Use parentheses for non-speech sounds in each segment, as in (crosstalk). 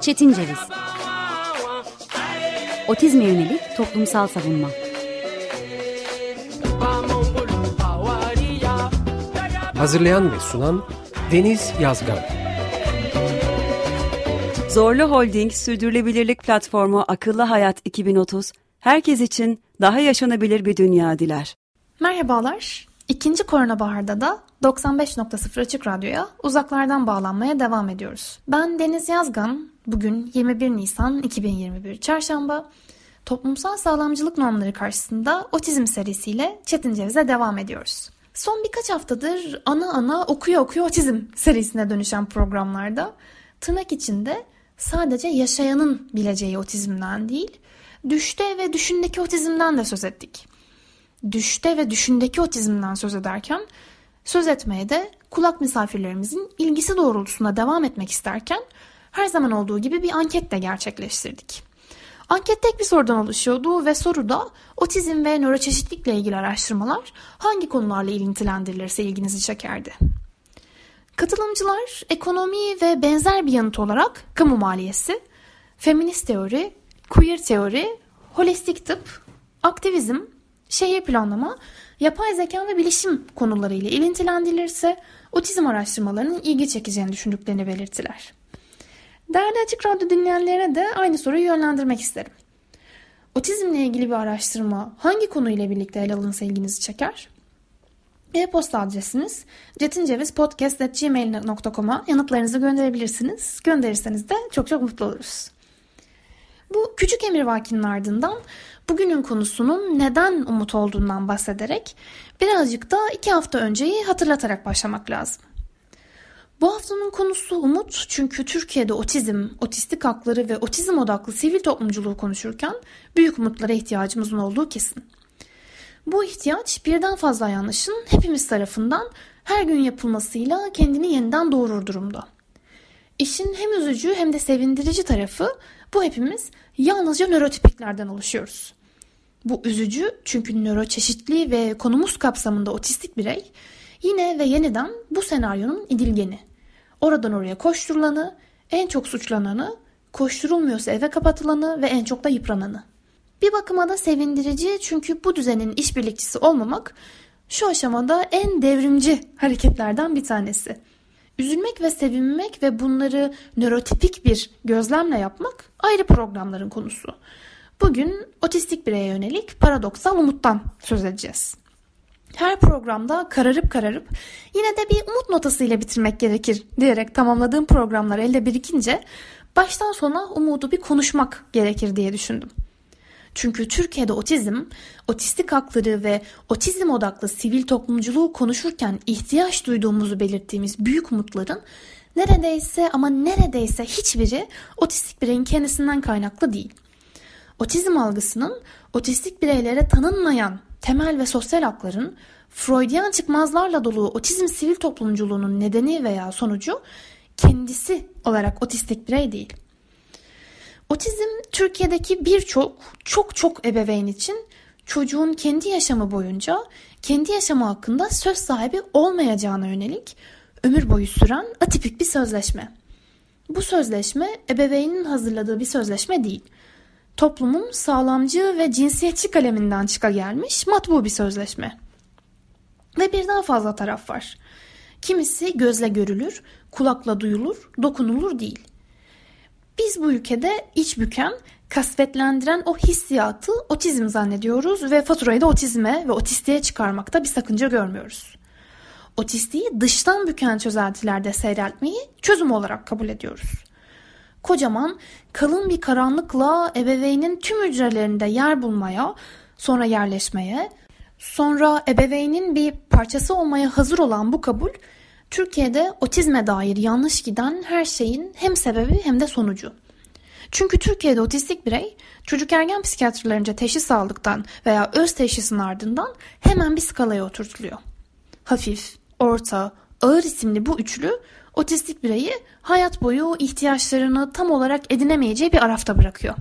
Çetin Ceviz Otizme yönelik toplumsal savunma Hazırlayan ve sunan Deniz Yazgan Zorlu Holding Sürdürülebilirlik Platformu Akıllı Hayat 2030, herkes için daha yaşanabilir bir dünya diler. Merhabalar. İkinci Korona Bahar'da da 95.0 Açık Radyo'ya uzaklardan bağlanmaya devam ediyoruz. Ben Deniz Yazgan. Bugün 21 Nisan 2021 Çarşamba. Toplumsal sağlamcılık normları karşısında otizm serisiyle Çetin Ceviz'e devam ediyoruz. Son birkaç haftadır ana ana okuya okuya otizm serisine dönüşen programlarda tırnak içinde sadece yaşayanın bileceği otizmden değil, düşte ve düşündeki otizmden de söz ettik. Düşte ve düşündeki otizmden söz ederken söz etmeye de kulak misafirlerimizin ilgisi doğrultusunda devam etmek isterken her zaman olduğu gibi bir anket de gerçekleştirdik. Anket tek bir sorudan oluşuyordu ve soruda otizm ve nöroçeşitlikle ilgili araştırmalar hangi konularla ilintilendirilirse ilginizi çekerdi. Katılımcılar ekonomi ve benzer bir yanıt olarak kamu maliyesi, feminist teori, queer teori, holistik tıp, aktivizm, şehir planlama, yapay zeka ve bilişim konularıyla ilintilendirilirse otizm araştırmalarının ilgi çekeceğini düşündüklerini belirttiler. Değerli Açık Radyo dinleyenlerine de aynı soruyu yönlendirmek isterim. Otizmle ilgili bir araştırma hangi konuyla birlikte ele alınsa ilginizi çeker? E-posta adresiniz cetincevizpodcast.gmail.com'a yanıtlarınızı gönderebilirsiniz. Gönderirseniz de çok çok mutlu oluruz. Bu küçük emirvakinin ardından bugünün konusunun neden umut olduğundan bahsederek birazcık da iki hafta önceyi hatırlatarak başlamak lazım. Bu haftanın konusu umut çünkü Türkiye'de otizm, otistik hakları ve otizm odaklı sivil toplumculuğu konuşurken büyük umutlara ihtiyacımızın olduğu kesin. Bu ihtiyaç birden fazla yanlışın hepimiz tarafından her gün yapılmasıyla kendini yeniden doğurur durumda. İşin hem üzücü hem de sevindirici tarafı bu hepimiz yalnızca nörotipiklerden oluşuyoruz. Bu üzücü çünkü nöroçeşitli ve konumuz kapsamında otistik birey yine ve yeniden bu senaryonun idilgeni. Oradan oraya koşturulanı, en çok suçlananı, koşturulmuyorsa eve kapatılanı ve en çok da yıprananı. Bir bakıma da sevindirici çünkü bu düzenin işbirlikçisi olmamak şu aşamada en devrimci hareketlerden bir tanesi. Üzülmek ve sevinmek ve bunları nörotipik bir gözlemle yapmak ayrı programların konusu. Bugün otistik bireye yönelik paradoksal umuttan söz edeceğiz. Her programda kararıp kararıp yine de bir umut notasıyla bitirmek gerekir diyerek tamamladığım programlar elde birikince baştan sona umudu bir konuşmak gerekir diye düşündüm. Çünkü Türkiye'de otizm, otistik hakları ve otizm odaklı sivil toplumculuğu konuşurken ihtiyaç duyduğumuzu belirttiğimiz büyük umutların neredeyse ama neredeyse hiçbiri otistik bireyin kendisinden kaynaklı değil. Otizm algısının otistik bireylere tanınmayan temel ve sosyal hakların Freudian çıkmazlarla dolu otizm sivil toplumculuğunun nedeni veya sonucu kendisi olarak otistik birey değil. Otizm Türkiye'deki birçok çok çok ebeveyn için çocuğun kendi yaşamı boyunca kendi yaşamı hakkında söz sahibi olmayacağına yönelik ömür boyu süren atipik bir sözleşme. Bu sözleşme ebeveynin hazırladığı bir sözleşme değil. Toplumun sağlamcı ve cinsiyetçi kaleminden çıka gelmiş matbu bir sözleşme. Ve birden fazla taraf var. Kimisi gözle görülür, kulakla duyulur, dokunulur değil. Biz bu ülkede iç büken, kasvetlendiren o hissiyatı otizm zannediyoruz ve faturayı da otizme ve otistiğe çıkarmakta bir sakınca görmüyoruz. Otistiği dıştan büken çözeltilerde seyreltmeyi çözüm olarak kabul ediyoruz. Kocaman, kalın bir karanlıkla ebeveynin tüm hücrelerinde yer bulmaya, sonra yerleşmeye, sonra ebeveynin bir parçası olmaya hazır olan bu kabul Türkiye'de otizme dair yanlış giden her şeyin hem sebebi hem de sonucu. Çünkü Türkiye'de otistik birey çocuk ergen psikiyatrlarınca teşhis aldıktan veya öz teşhisin ardından hemen bir skalaya oturtuluyor. Hafif, orta, ağır isimli bu üçlü otistik bireyi hayat boyu ihtiyaçlarını tam olarak edinemeyeceği bir arafta bırakıyor.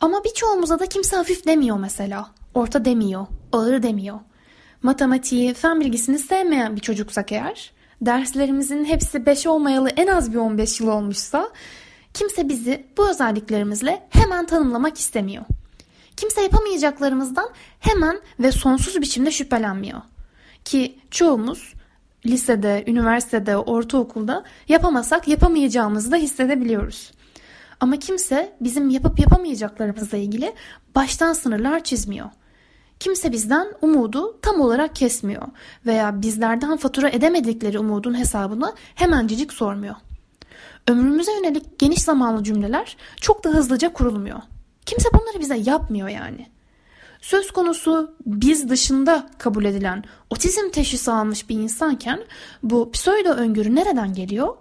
Ama birçoğumuza da kimse hafif demiyor mesela. Orta demiyor, ağır demiyor. Matematiği, fen bilgisini sevmeyen bir çocuksak eğer derslerimizin hepsi 5 olmayalı en az bir 15 yıl olmuşsa kimse bizi bu özelliklerimizle hemen tanımlamak istemiyor. Kimse yapamayacaklarımızdan hemen ve sonsuz biçimde şüphelenmiyor. Ki çoğumuz lisede, üniversitede, ortaokulda yapamasak yapamayacağımızı da hissedebiliyoruz. Ama kimse bizim yapıp yapamayacaklarımızla ilgili baştan sınırlar çizmiyor. Kimse bizden umudu tam olarak kesmiyor veya bizlerden fatura edemedikleri umudun hesabını hemencecik sormuyor. Ömrümüze yönelik geniş zamanlı cümleler çok da hızlıca kurulmuyor. Kimse bunları bize yapmıyor yani. Söz konusu biz dışında kabul edilen otizm teşhisi almış bir insanken bu pseudo öngörü nereden geliyor?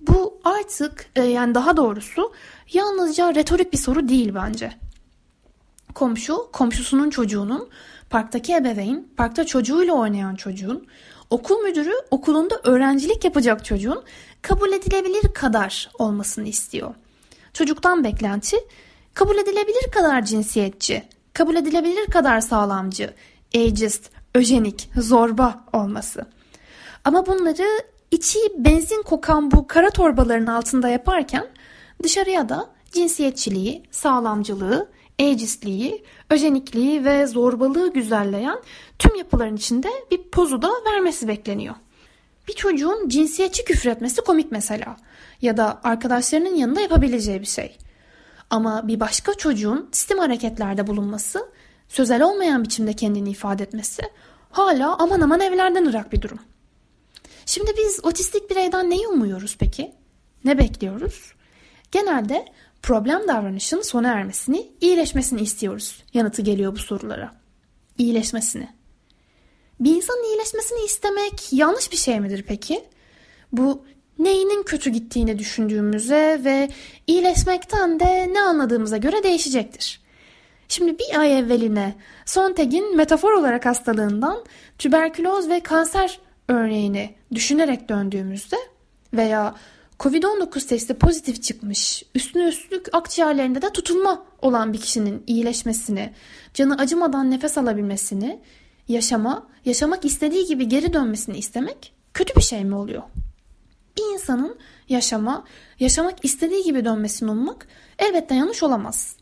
Bu artık e, yani daha doğrusu yalnızca retorik bir soru değil bence. Komşu, komşusunun çocuğunun, parktaki ebeveyn, parkta çocuğuyla oynayan çocuğun, okul müdürü okulunda öğrencilik yapacak çocuğun kabul edilebilir kadar olmasını istiyor. Çocuktan beklenti kabul edilebilir kadar cinsiyetçi, kabul edilebilir kadar sağlamcı, ageist, öjenik, zorba olması. Ama bunları içi benzin kokan bu kara torbaların altında yaparken dışarıya da cinsiyetçiliği, sağlamcılığı, ageistliği, öjenikliği ve zorbalığı güzelleyen tüm yapıların içinde bir pozu da vermesi bekleniyor. Bir çocuğun cinsiyetçi küfür etmesi komik mesela ya da arkadaşlarının yanında yapabileceği bir şey. Ama bir başka çocuğun sistem hareketlerde bulunması, sözel olmayan biçimde kendini ifade etmesi hala aman aman evlerden ırak bir durum. Şimdi biz otistik bireyden neyi umuyoruz peki? Ne bekliyoruz? Genelde problem davranışın sona ermesini, iyileşmesini istiyoruz. Yanıtı geliyor bu sorulara. İyileşmesini. Bir insanın iyileşmesini istemek yanlış bir şey midir peki? Bu neyinin kötü gittiğini düşündüğümüze ve iyileşmekten de ne anladığımıza göre değişecektir. Şimdi bir ay evveline Sontag'in metafor olarak hastalığından tüberküloz ve kanser örneğini düşünerek döndüğümüzde veya Covid-19 testi pozitif çıkmış, üstüne üstlük akciğerlerinde de tutulma olan bir kişinin iyileşmesini, canı acımadan nefes alabilmesini, yaşama, yaşamak istediği gibi geri dönmesini istemek kötü bir şey mi oluyor? Bir insanın yaşama, yaşamak istediği gibi dönmesini ummak elbette yanlış olamaz.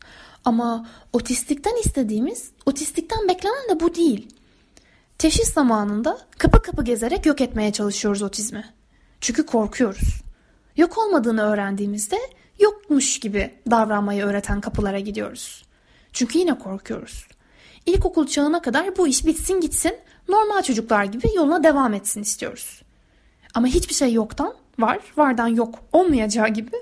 Ama otistikten istediğimiz, otistikten beklenen de bu değil. Teşhis zamanında kapı kapı gezerek yok etmeye çalışıyoruz otizmi. Çünkü korkuyoruz. Yok olmadığını öğrendiğimizde yokmuş gibi davranmayı öğreten kapılara gidiyoruz. Çünkü yine korkuyoruz. İlkokul çağına kadar bu iş bitsin gitsin, normal çocuklar gibi yoluna devam etsin istiyoruz. Ama hiçbir şey yoktan var, vardan yok olmayacağı gibi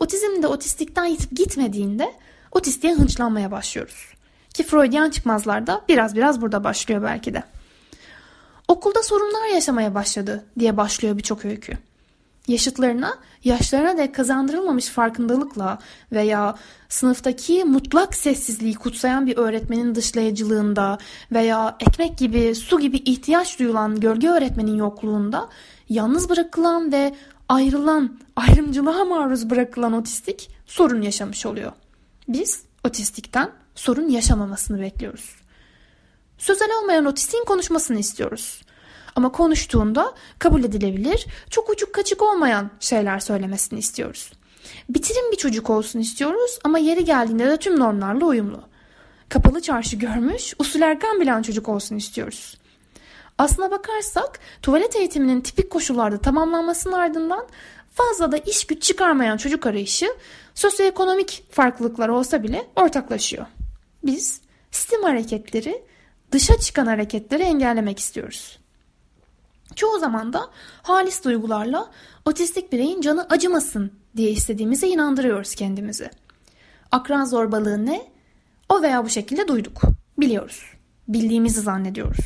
otizm de otistikten yitip gitmediğinde otistiğe hınçlanmaya başlıyoruz. Ki Freudian çıkmazlar biraz biraz burada başlıyor belki de. Okulda sorunlar yaşamaya başladı diye başlıyor birçok öykü. Yaşıtlarına, yaşlarına dek kazandırılmamış farkındalıkla veya sınıftaki mutlak sessizliği kutsayan bir öğretmenin dışlayıcılığında veya ekmek gibi, su gibi ihtiyaç duyulan gölge öğretmenin yokluğunda yalnız bırakılan ve ayrılan, ayrımcılığa maruz bırakılan otistik sorun yaşamış oluyor. Biz otistikten sorun yaşamamasını bekliyoruz. Sözel olmayan otistiğin konuşmasını istiyoruz. Ama konuştuğunda kabul edilebilir, çok uçuk kaçık olmayan şeyler söylemesini istiyoruz. Bitirin bir çocuk olsun istiyoruz ama yeri geldiğinde de tüm normlarla uyumlu. Kapalı çarşı görmüş, usul erken bilen çocuk olsun istiyoruz. Aslına bakarsak tuvalet eğitiminin tipik koşullarda tamamlanmasının ardından fazla da iş güç çıkarmayan çocuk arayışı sosyoekonomik farklılıklar olsa bile ortaklaşıyor. Biz sistem hareketleri dışa çıkan hareketleri engellemek istiyoruz. Çoğu zaman da halis duygularla otistik bireyin canı acımasın diye istediğimize inandırıyoruz kendimizi. Akran zorbalığı ne? O veya bu şekilde duyduk. Biliyoruz. Bildiğimizi zannediyoruz.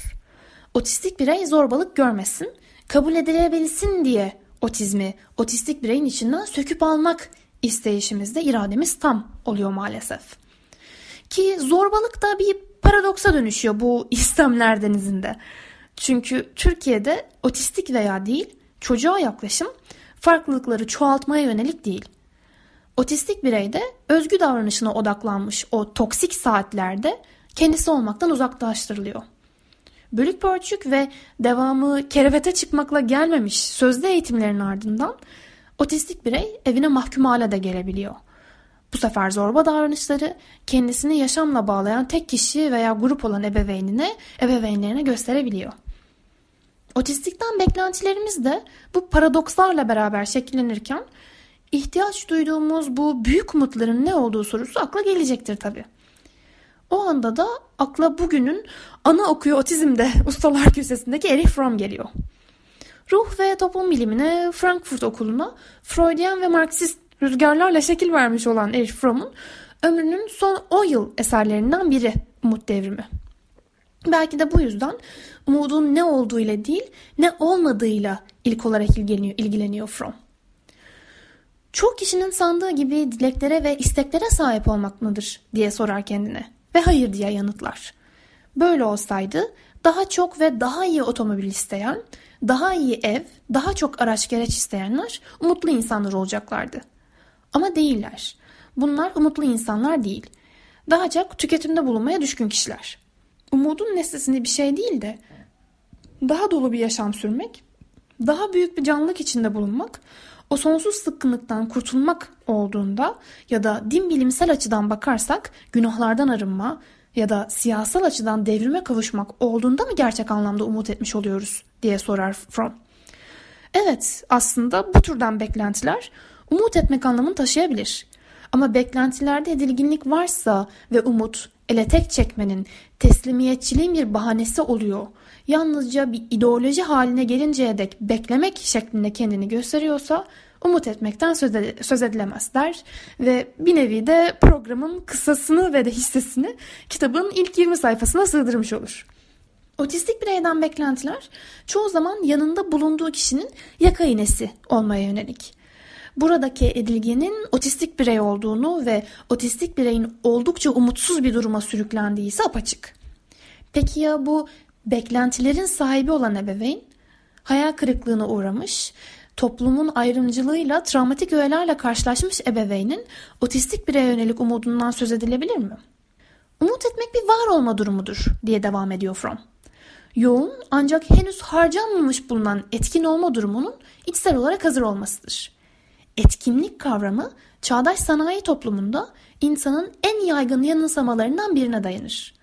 Otistik birey zorbalık görmesin, kabul edilebilsin diye otizmi otistik bireyin içinden söküp almak isteyişimizde irademiz tam oluyor maalesef. Ki zorbalık da bir paradoksa dönüşüyor bu (laughs) İslamler denizinde. Çünkü Türkiye'de otistik veya değil çocuğa yaklaşım farklılıkları çoğaltmaya yönelik değil. Otistik bireyde özgü davranışına odaklanmış o toksik saatlerde kendisi olmaktan uzaklaştırılıyor. bölük pörçük ve devamı kerevete çıkmakla gelmemiş sözlü eğitimlerin ardından otistik birey evine mahkum hale de gelebiliyor. Bu sefer zorba davranışları kendisini yaşamla bağlayan tek kişi veya grup olan ebeveynine, ebeveynlerine gösterebiliyor. Otistikten beklentilerimiz de bu paradokslarla beraber şekillenirken ihtiyaç duyduğumuz bu büyük umutların ne olduğu sorusu akla gelecektir tabii. O anda da akla bugünün ana okuyor otizmde (laughs) ustalar köşesindeki Erich Fromm geliyor. Ruh ve toplum bilimine Frankfurt okuluna Freudian ve Marksist rüzgarlarla şekil vermiş olan Erich Fromm'un ömrünün son 10 yıl eserlerinden biri Umut Devrimi. Belki de bu yüzden umudun ne olduğuyla değil ne olmadığıyla ilk olarak ilgileniyor, ilgileniyor Fromm. Çok kişinin sandığı gibi dileklere ve isteklere sahip olmak mıdır diye sorar kendine ve hayır diye yanıtlar. Böyle olsaydı daha çok ve daha iyi otomobil isteyen, daha iyi ev, daha çok araç gereç isteyenler umutlu insanlar olacaklardı. Ama değiller. Bunlar umutlu insanlar değil. Daha çok tüketimde bulunmaya düşkün kişiler. Umudun nesnesinde bir şey değil de daha dolu bir yaşam sürmek, daha büyük bir canlılık içinde bulunmak, o sonsuz sıkkınlıktan kurtulmak olduğunda ya da din bilimsel açıdan bakarsak günahlardan arınma ya da siyasal açıdan devrime kavuşmak olduğunda mı gerçek anlamda umut etmiş oluyoruz diye sorar Fromm. Evet aslında bu türden beklentiler umut etmek anlamını taşıyabilir. Ama beklentilerde edilginlik varsa ve umut ele tek çekmenin, teslimiyetçiliğin bir bahanesi oluyor. Yalnızca bir ideoloji haline gelinceye dek beklemek şeklinde kendini gösteriyorsa umut etmekten söz edilemez der ve bir nevi de programın kısasını ve de hissesini kitabın ilk 20 sayfasına sığdırmış olur. Otistik bireyden beklentiler çoğu zaman yanında bulunduğu kişinin yaka iğnesi olmaya yönelik. Buradaki edilgenin otistik birey olduğunu ve otistik bireyin oldukça umutsuz bir duruma sürüklendiği ise apaçık. Peki ya bu beklentilerin sahibi olan ebeveyn? Hayal kırıklığına uğramış, toplumun ayrımcılığıyla travmatik öğelerle karşılaşmış ebeveynin otistik bireye yönelik umudundan söz edilebilir mi? Umut etmek bir var olma durumudur diye devam ediyor Fromm. Yoğun ancak henüz harcanmamış bulunan etkin olma durumunun içsel olarak hazır olmasıdır. Etkinlik kavramı çağdaş sanayi toplumunda insanın en yaygın yanılsamalarından birine dayanır.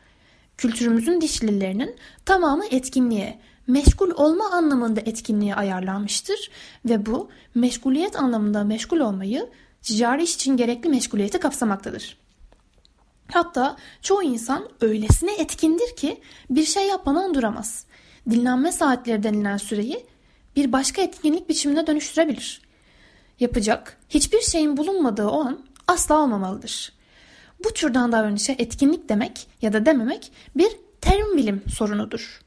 Kültürümüzün dişlilerinin tamamı etkinliğe, meşgul olma anlamında etkinliğe ayarlanmıştır ve bu meşguliyet anlamında meşgul olmayı ticari iş için gerekli meşguliyeti kapsamaktadır. Hatta çoğu insan öylesine etkindir ki bir şey yapmadan duramaz. Dinlenme saatleri denilen süreyi bir başka etkinlik biçimine dönüştürebilir. Yapacak hiçbir şeyin bulunmadığı o an asla olmamalıdır. Bu türden davranışa etkinlik demek ya da dememek bir terim bilim sorunudur.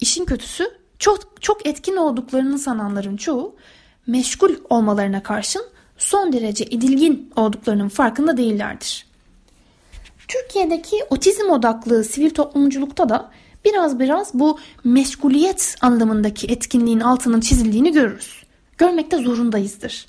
İşin kötüsü çok çok etkin olduklarını sananların çoğu meşgul olmalarına karşın son derece edilgin olduklarının farkında değillerdir. Türkiye'deki otizm odaklı sivil toplumculukta da biraz biraz bu meşguliyet anlamındaki etkinliğin altının çizildiğini görürüz. Görmekte zorundayızdır.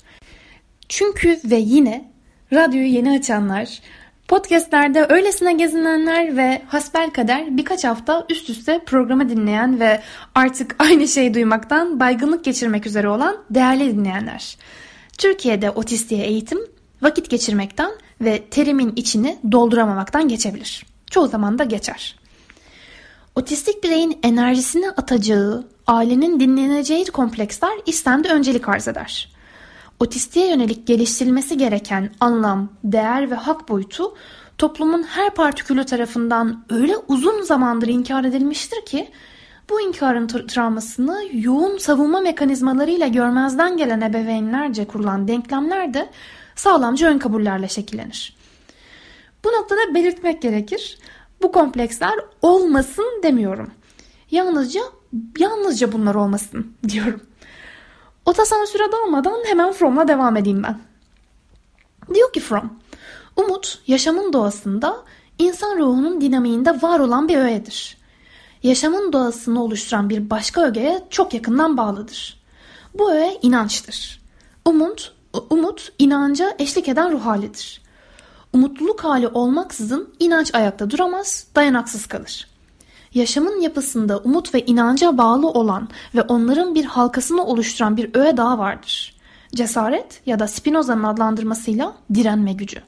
Çünkü ve yine radyoyu yeni açanlar, podcastlerde öylesine gezinenler ve hasbel kader birkaç hafta üst üste programı dinleyen ve artık (laughs) aynı şeyi duymaktan baygınlık geçirmek üzere olan değerli dinleyenler. Türkiye'de otistiğe eğitim vakit geçirmekten ve terimin içini dolduramamaktan geçebilir. Çoğu zaman da geçer. Otistik bireyin enerjisini atacağı, ailenin dinleneceği kompleksler istemde öncelik arz eder. Otistiğe yönelik geliştirilmesi gereken anlam, değer ve hak boyutu toplumun her partikülü tarafından öyle uzun zamandır inkar edilmiştir ki bu inkarın travmasını yoğun savunma mekanizmalarıyla görmezden gelen ebeveynlerce kurulan denklemler de sağlamcı ön kabullerle şekillenir. Bu noktada belirtmek gerekir. Bu kompleksler olmasın demiyorum. Yalnızca yalnızca bunlar olmasın (laughs) diyorum. Otasansüre dalmadan hemen Fromm'la devam edeyim ben. Diyor ki Fromm, umut yaşamın doğasında insan ruhunun dinamiğinde var olan bir öğedir. Yaşamın doğasını oluşturan bir başka ögeye çok yakından bağlıdır. Bu öğe inançtır. Umut Umut inanca eşlik eden ruh halidir. Umutluluk hali olmaksızın inanç ayakta duramaz, dayanaksız kalır. Yaşamın yapısında umut ve inanca bağlı olan ve onların bir halkasını oluşturan bir öğe daha vardır. Cesaret ya da Spinoza'nın adlandırmasıyla direnme gücü.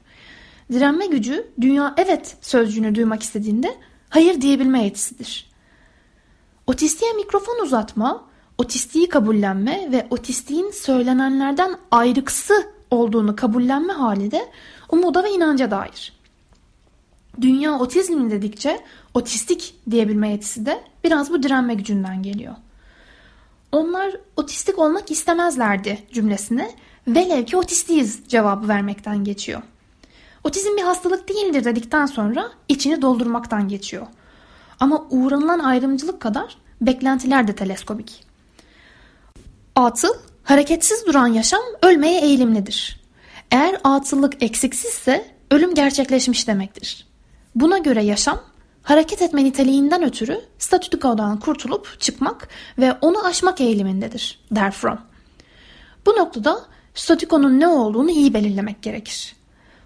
Direnme gücü dünya evet sözcüğünü duymak istediğinde hayır diyebilme yetisidir. Otistiğe mikrofon uzatma, otistiği kabullenme ve otistiğin söylenenlerden ayrıksı olduğunu kabullenme hali de umuda ve inanca dair. Dünya otizm dedikçe otistik diyebilme yetisi de biraz bu direnme gücünden geliyor. Onlar otistik olmak istemezlerdi cümlesine velev ki otistiyiz cevabı vermekten geçiyor. Otizm bir hastalık değildir dedikten sonra içini doldurmaktan geçiyor. Ama uğranılan ayrımcılık kadar beklentiler de teleskobik. Atıl, hareketsiz duran yaşam ölmeye eğilimlidir. Eğer atıllık eksiksizse ölüm gerçekleşmiş demektir. Buna göre yaşam hareket etme niteliğinden ötürü statükodan kurtulup çıkmak ve onu aşmak eğilimindedir der Fromm. Bu noktada statükonun ne olduğunu iyi belirlemek gerekir.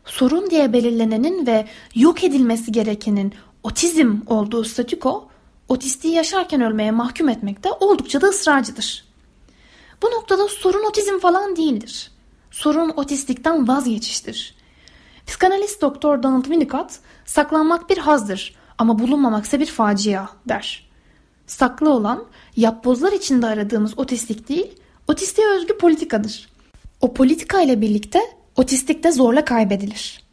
Sorun diye belirlenenin ve yok edilmesi gerekenin otizm olduğu statüko, otistiği yaşarken ölmeye mahkum etmekte oldukça da ısrarcıdır. Bu noktada sorun otizm falan değildir. Sorun otistikten vazgeçiştir. Psikanalist doktor Donald Winnicott saklanmak bir hazdır ama bulunmamaksa bir facia der. Saklı olan yapbozlar içinde aradığımız otistik değil, otistiğe özgü politikadır. O politika ile birlikte otistik de zorla kaybedilir.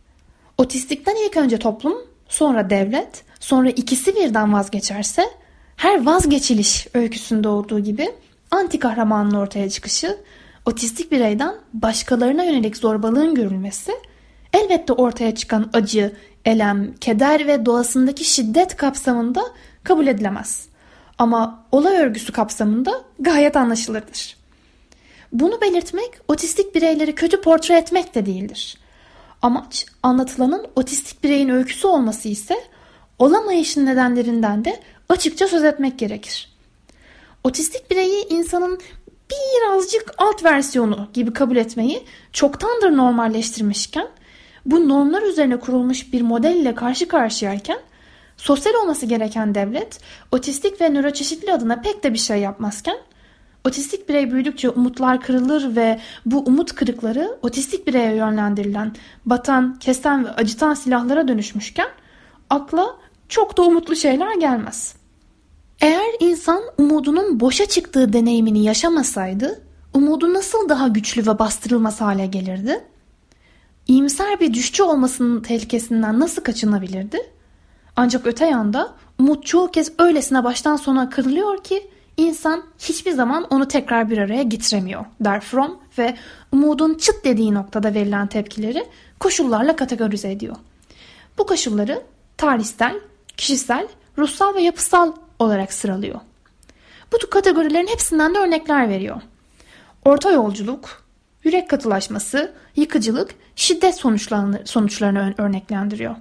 Otistikten ilk önce toplum, sonra devlet, sonra ikisi birden vazgeçerse her vazgeçiliş öyküsünde olduğu gibi anti kahramanın ortaya çıkışı, otistik bireyden başkalarına yönelik zorbalığın görülmesi, elbette ortaya çıkan acı, elem, keder ve doğasındaki şiddet kapsamında kabul edilemez. Ama olay örgüsü kapsamında gayet anlaşılırdır. Bunu belirtmek otistik bireyleri kötü portre etmek de değildir. Amaç anlatılanın otistik bireyin öyküsü olması ise olamayışın nedenlerinden de açıkça söz etmek gerekir. Otistik bireyi insanın birazcık alt versiyonu gibi kabul etmeyi çoktandır normalleştirmişken bu normlar üzerine kurulmuş bir model ile karşı karşıyayken sosyal olması gereken devlet otistik ve nöroçeşitli adına pek de bir şey yapmazken otistik birey büyüdükçe umutlar kırılır ve bu umut kırıkları otistik bireye yönlendirilen batan, kesen ve acıtan silahlara dönüşmüşken akla çok da umutlu şeyler gelmez. Eğer insan umudunun boşa çıktığı deneyimini yaşamasaydı umudu nasıl daha güçlü ve bastırılmaz hale gelirdi? İyimser bir düşçü olmasının tehlikesinden nasıl kaçınabilirdi? Ancak öte yanda umut çoğu kez öylesine baştan sona kırılıyor ki insan hiçbir zaman onu tekrar bir araya getiremiyor der Fromm ve umudun çıt dediği noktada verilen tepkileri koşullarla kategorize ediyor. Bu koşulları tarihsel, kişisel, ruhsal ve yapısal olarak sıralıyor. Bu kategorilerin hepsinden de örnekler veriyor. Orta yolculuk, yürek katılaşması, yıkıcılık, şiddet sonuçlarını, örneklendiriyor.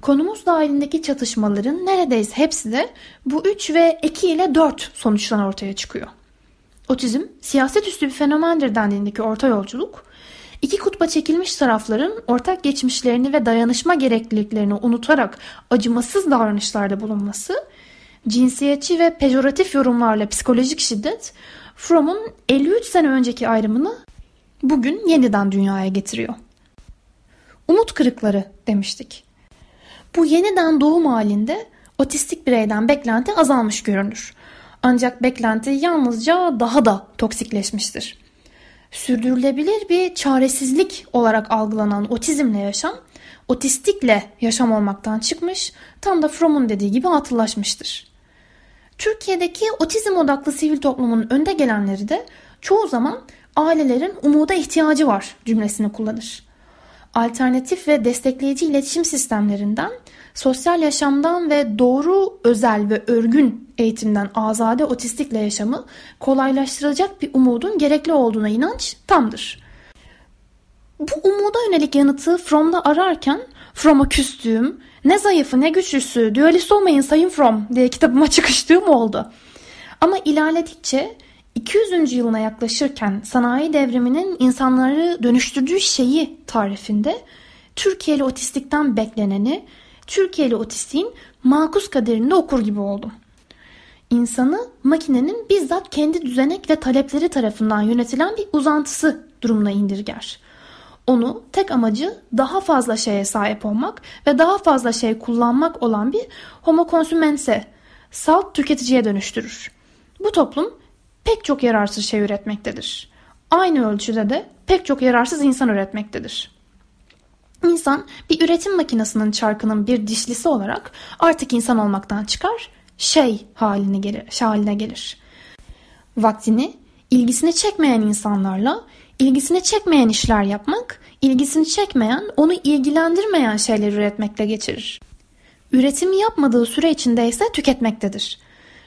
Konumuz dahilindeki çatışmaların neredeyse hepsi de bu 3 ve 2 ile 4 sonuçtan ortaya çıkıyor. Otizm, siyaset üstü bir fenomendir dendiğindeki orta yolculuk, iki kutba çekilmiş tarafların ortak geçmişlerini ve dayanışma gerekliliklerini unutarak acımasız davranışlarda bulunması, cinsiyetçi ve pejoratif yorumlarla psikolojik şiddet, Fromm'un 53 sene önceki ayrımını bugün yeniden dünyaya getiriyor. Umut kırıkları demiştik. Bu yeniden doğum halinde otistik bireyden beklenti azalmış görünür. Ancak beklenti yalnızca daha da toksikleşmiştir. Sürdürülebilir bir çaresizlik olarak algılanan otizmle yaşam, otistikle yaşam olmaktan çıkmış, tam da Fromm'un dediği gibi atıllaşmıştır. Türkiye'deki otizm odaklı sivil toplumun önde gelenleri de çoğu zaman ailelerin umuda ihtiyacı var cümlesini kullanır. Alternatif ve destekleyici iletişim sistemlerinden, sosyal yaşamdan ve doğru, özel ve örgün eğitimden azade otistikle yaşamı kolaylaştırılacak bir umudun gerekli olduğuna inanç tamdır. Bu umuda yönelik yanıtı Fromm'da ararken Fromm'a küstüğüm, ne zayıfı ne güçlüsü, dualist olmayın Sayın Fromm diye kitabıma (laughs) çıkıştığım oldu. Ama ilerledikçe 200. yılına yaklaşırken sanayi devriminin insanları dönüştürdüğü şeyi tarifinde Türkiye'li otistikten bekleneni Türkiye'li otistiğin makus kaderinde okur gibi oldum. İnsanı makinenin bizzat kendi düzenek ve talepleri tarafından yönetilen bir uzantısı durumuna indirger. Onu tek amacı daha fazla şeye sahip olmak ve daha fazla şey kullanmak olan bir homo consumense, salt tüketiciye dönüştürür. Bu toplum pek çok yararsız şey üretmektedir. Aynı ölçüde de pek çok yararsız insan üretmektedir. İnsan bir üretim makinesinin çarkının bir dişlisi olarak artık insan olmaktan çıkar, şey haline gelir. Şey haline gelir. Vaktini ilgisini çekmeyen insanlarla ilgisini çekmeyen işler yapmak, ilgisini çekmeyen, onu ilgilendirmeyen şeyler üretmekle geçirir. Üretimi yapmadığı süre içinde ise tüketmektedir.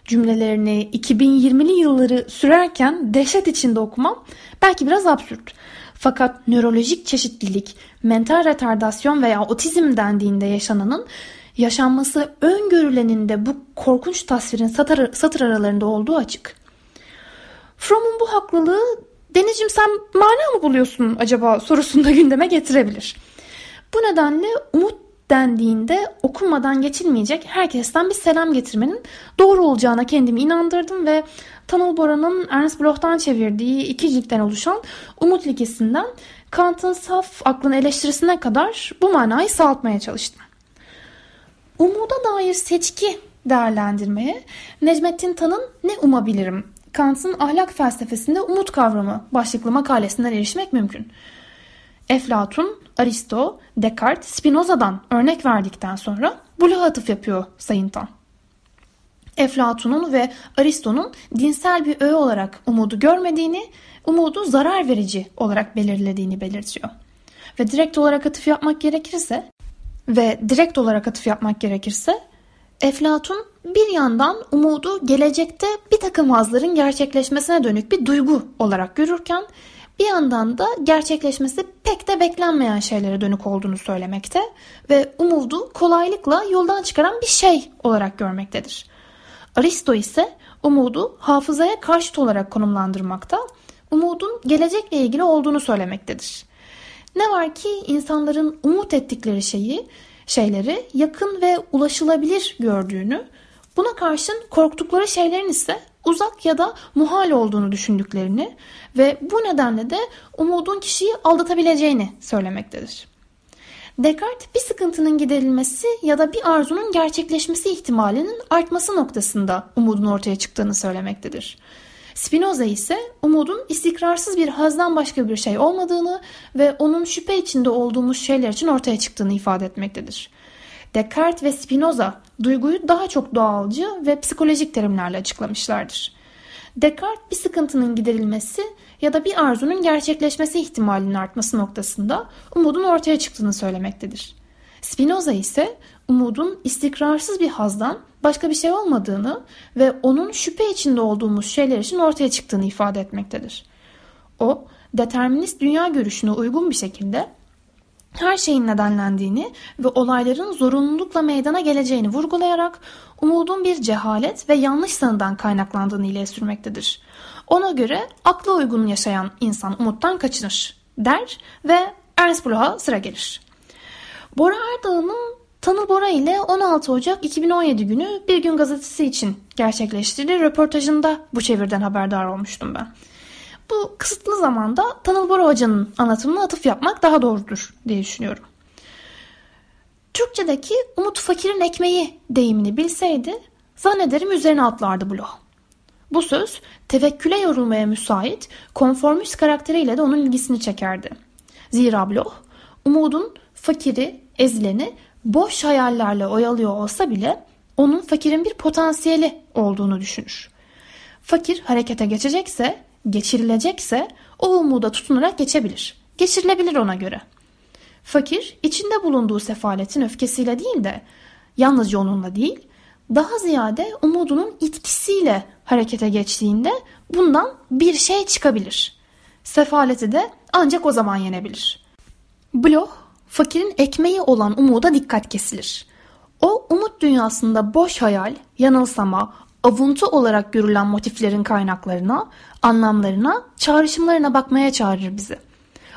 Cümlelerini 2020'li yılları sürerken dehşet içinde okumam belki biraz absürt. Fakat nörolojik çeşitlilik, mental retardasyon veya otizm dendiğinde yaşananın yaşanması öngörülenin de bu korkunç tasvirin satır, satır aralarında olduğu açık. Fromm'un bu haklılığı Denizciğim sen mana mı buluyorsun acaba sorusunu da gündeme getirebilir. Bu nedenle umut dendiğinde okunmadan geçilmeyecek herkesten bir selam getirmenin doğru olacağına kendimi inandırdım ve Tanıl Bora'nın Ernst Bloch'tan çevirdiği iki ciltten oluşan Umut Likesi'nden Kant'ın saf aklın eleştirisine kadar bu manayı sağaltmaya çalıştım. Umuda dair seçki değerlendirmeye Necmettin Tan'ın Ne Umabilirim Kant'ın ahlak felsefesinde umut kavramı başlıklı makalesinden erişmek mümkün. Eflatun, Aristo, Descartes, Spinoza'dan örnek verdikten sonra Bloch'a atıf yapıyor Sayın Tan. Eflatun'un ve Aristo'nun dinsel bir öğe olarak umudu görmediğini, umudu zarar verici olarak belirlediğini belirtiyor. Ve direkt olarak atıf yapmak gerekirse ve direkt olarak atıf yapmak gerekirse Eflatun bir yandan umudu gelecekte bir takım hazların gerçekleşmesine dönük bir duygu olarak görürken bir yandan da gerçekleşmesi pek de beklenmeyen şeylere dönük olduğunu söylemekte ve umudu kolaylıkla yoldan çıkaran bir şey olarak görmektedir. Aristo ise umudu hafızaya karşıt olarak konumlandırmakta, umudun gelecekle ilgili olduğunu söylemektedir. Ne var ki insanların umut ettikleri şeyi, şeyleri yakın ve ulaşılabilir gördüğünü, buna karşın korktukları şeylerin ise uzak ya da muhal olduğunu düşündüklerini ve bu nedenle de umudun kişiyi aldatabileceğini söylemektedir. Descartes bir sıkıntının giderilmesi ya da bir arzunun gerçekleşmesi ihtimalinin artması noktasında umudun ortaya çıktığını söylemektedir. Spinoza ise umudun istikrarsız bir hazdan başka bir şey olmadığını ve onun şüphe içinde olduğumuz şeyler için ortaya çıktığını ifade etmektedir. Descartes ve Spinoza duyguyu daha çok doğalcı ve psikolojik terimlerle açıklamışlardır. Descartes bir sıkıntının giderilmesi ya da bir arzunun gerçekleşmesi ihtimalinin artması noktasında umudun ortaya çıktığını söylemektedir. Spinoza ise umudun istikrarsız bir hazdan başka bir şey olmadığını ve onun şüphe içinde olduğumuz şeyler için ortaya çıktığını ifade etmektedir. O, determinist dünya görüşüne uygun bir şekilde her şeyin nedenlendiğini ve olayların zorunlulukla meydana geleceğini vurgulayarak umudun bir cehalet ve yanlış sanıdan kaynaklandığını ile sürmektedir. Ona göre akla uygun yaşayan insan umuttan kaçınır der ve Ernst Bloch'a sıra gelir. Bora Erdağ'ın Tanıl Bora ile 16 Ocak 2017 günü Bir Gün Gazetesi için gerçekleştirdiği röportajında bu çevirden haberdar olmuştum ben. Bu kısıtlı zamanda Tanıl Bora Hoca'nın anlatımına atıf yapmak daha doğrudur diye düşünüyorum. Türkçedeki Umut Fakir'in ekmeği deyimini bilseydi zannederim üzerine atlardı blog. Bu söz tevekküle yorulmaya müsait konformist karakteriyle de onun ilgisini çekerdi. Zira blog umudun fakiri, ezileni boş hayallerle oyalıyor olsa bile onun fakirin bir potansiyeli olduğunu düşünür. Fakir harekete geçecekse, geçirilecekse o umuda tutunarak geçebilir. Geçirilebilir ona göre. Fakir içinde bulunduğu sefaletin öfkesiyle değil de yalnızca onunla değil, daha ziyade umudunun itkisiyle harekete geçtiğinde bundan bir şey çıkabilir. Sefaleti de ancak o zaman yenebilir. Bloch fakirin ekmeği olan umuda dikkat kesilir. O umut dünyasında boş hayal, yanılsama, avuntu olarak görülen motiflerin kaynaklarına, anlamlarına, çağrışımlarına bakmaya çağırır bizi.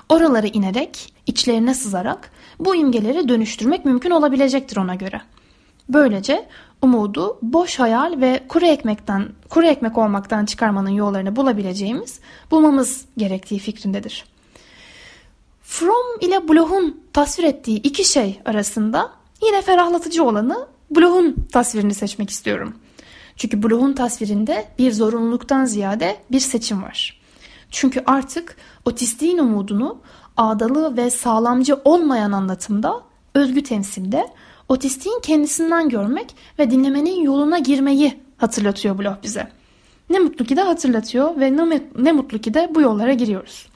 Oralara inerek içlerine sızarak bu imgeleri dönüştürmek mümkün olabilecektir ona göre. Böylece umudu boş hayal ve kuru ekmekten kuru ekmek olmaktan çıkarmanın yollarını bulabileceğimiz, bulmamız gerektiği fikrindedir. Fromm ile Bloch'un tasvir ettiği iki şey arasında yine ferahlatıcı olanı Bloch'un tasvirini seçmek istiyorum. Çünkü Bloch'un tasvirinde bir zorunluluktan ziyade bir seçim var. Çünkü artık otistiğin umudunu ağdalı ve sağlamcı olmayan anlatımda, özgü temsilde otistiğin kendisinden görmek ve dinlemenin yoluna girmeyi hatırlatıyor Bloch bize. Ne mutlu ki de hatırlatıyor ve ne mutlu ki de bu yollara giriyoruz.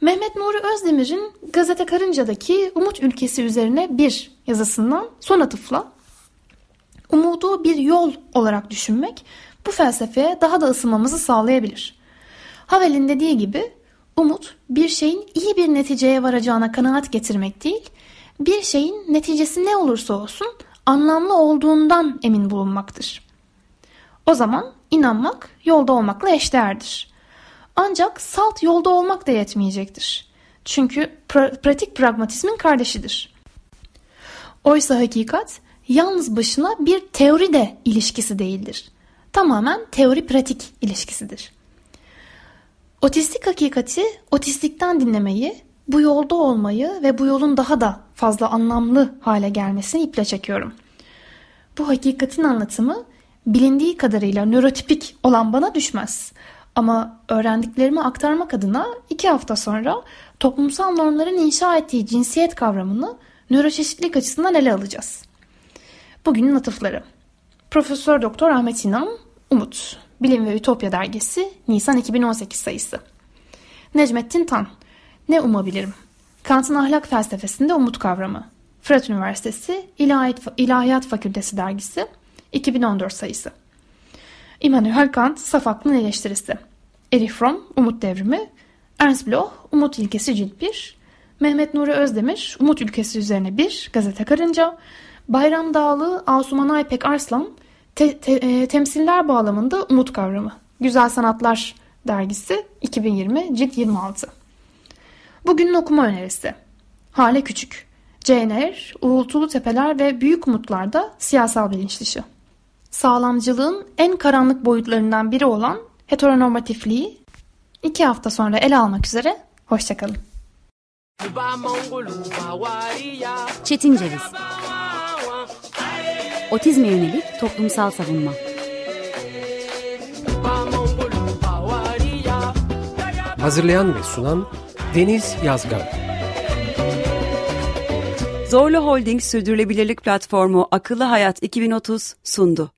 Mehmet Nuri Özdemir'in Gazete Karınca'daki Umut Ülkesi üzerine bir yazısından son atıfla umudu bir yol olarak düşünmek bu felsefeye daha da ısınmamızı sağlayabilir. Havel'in dediği gibi umut bir şeyin iyi bir neticeye varacağına kanaat getirmek değil, bir şeyin neticesi ne olursa olsun anlamlı olduğundan emin bulunmaktır. O zaman inanmak yolda olmakla eşdeğerdir. Ancak salt yolda olmak da yetmeyecektir. Çünkü pra- pratik pragmatizmin kardeşidir. Oysa hakikat yalnız başına bir teori de ilişkisi değildir. Tamamen teori pratik ilişkisidir. Otistik hakikati otistikten dinlemeyi, bu yolda olmayı ve bu yolun daha da fazla anlamlı hale gelmesini iple çekiyorum. Bu hakikatin anlatımı bilindiği kadarıyla nörotipik olan bana düşmez. Ama öğrendiklerimi aktarmak adına iki hafta sonra toplumsal normların inşa ettiği cinsiyet kavramını nöroçeşitlilik açısından ele alacağız. Bugünün atıfları. Profesör Doktor Ahmet İnan, Umut, Bilim ve Ütopya dergisi, Nisan 2018 sayısı. Necmettin Tan, Ne umabilirim? Kant'ın ahlak felsefesinde umut kavramı. Fırat Üniversitesi İlahiyat, Fakültesi dergisi, 2014 sayısı. Immanuel Kant, Saf Aklın Eleştirisi. Erich Fromm, Umut Devrimi. Ernst Bloch, Umut İlkesi Cilt 1. Mehmet Nuri Özdemir, Umut Ülkesi Üzerine 1, Gazete Karınca. Bayram Dağlı, Asuman Aypek Arslan, te, te, e, temsiller bağlamında umut kavramı. Güzel Sanatlar Dergisi 2020 cilt 26. Bugünün okuma önerisi. Hale Küçük. CNR, Uğultulu Tepeler ve Büyük Umutlar'da siyasal bilinç dışı. Sağlamcılığın en karanlık boyutlarından biri olan heteronormatifliği iki hafta sonra ele almak üzere. Hoşçakalın. Çetin Ceviz Otizme yönelik toplumsal savunma Hazırlayan ve sunan Deniz Yazgar Zorlu Holding Sürdürülebilirlik Platformu Akıllı Hayat 2030 sundu.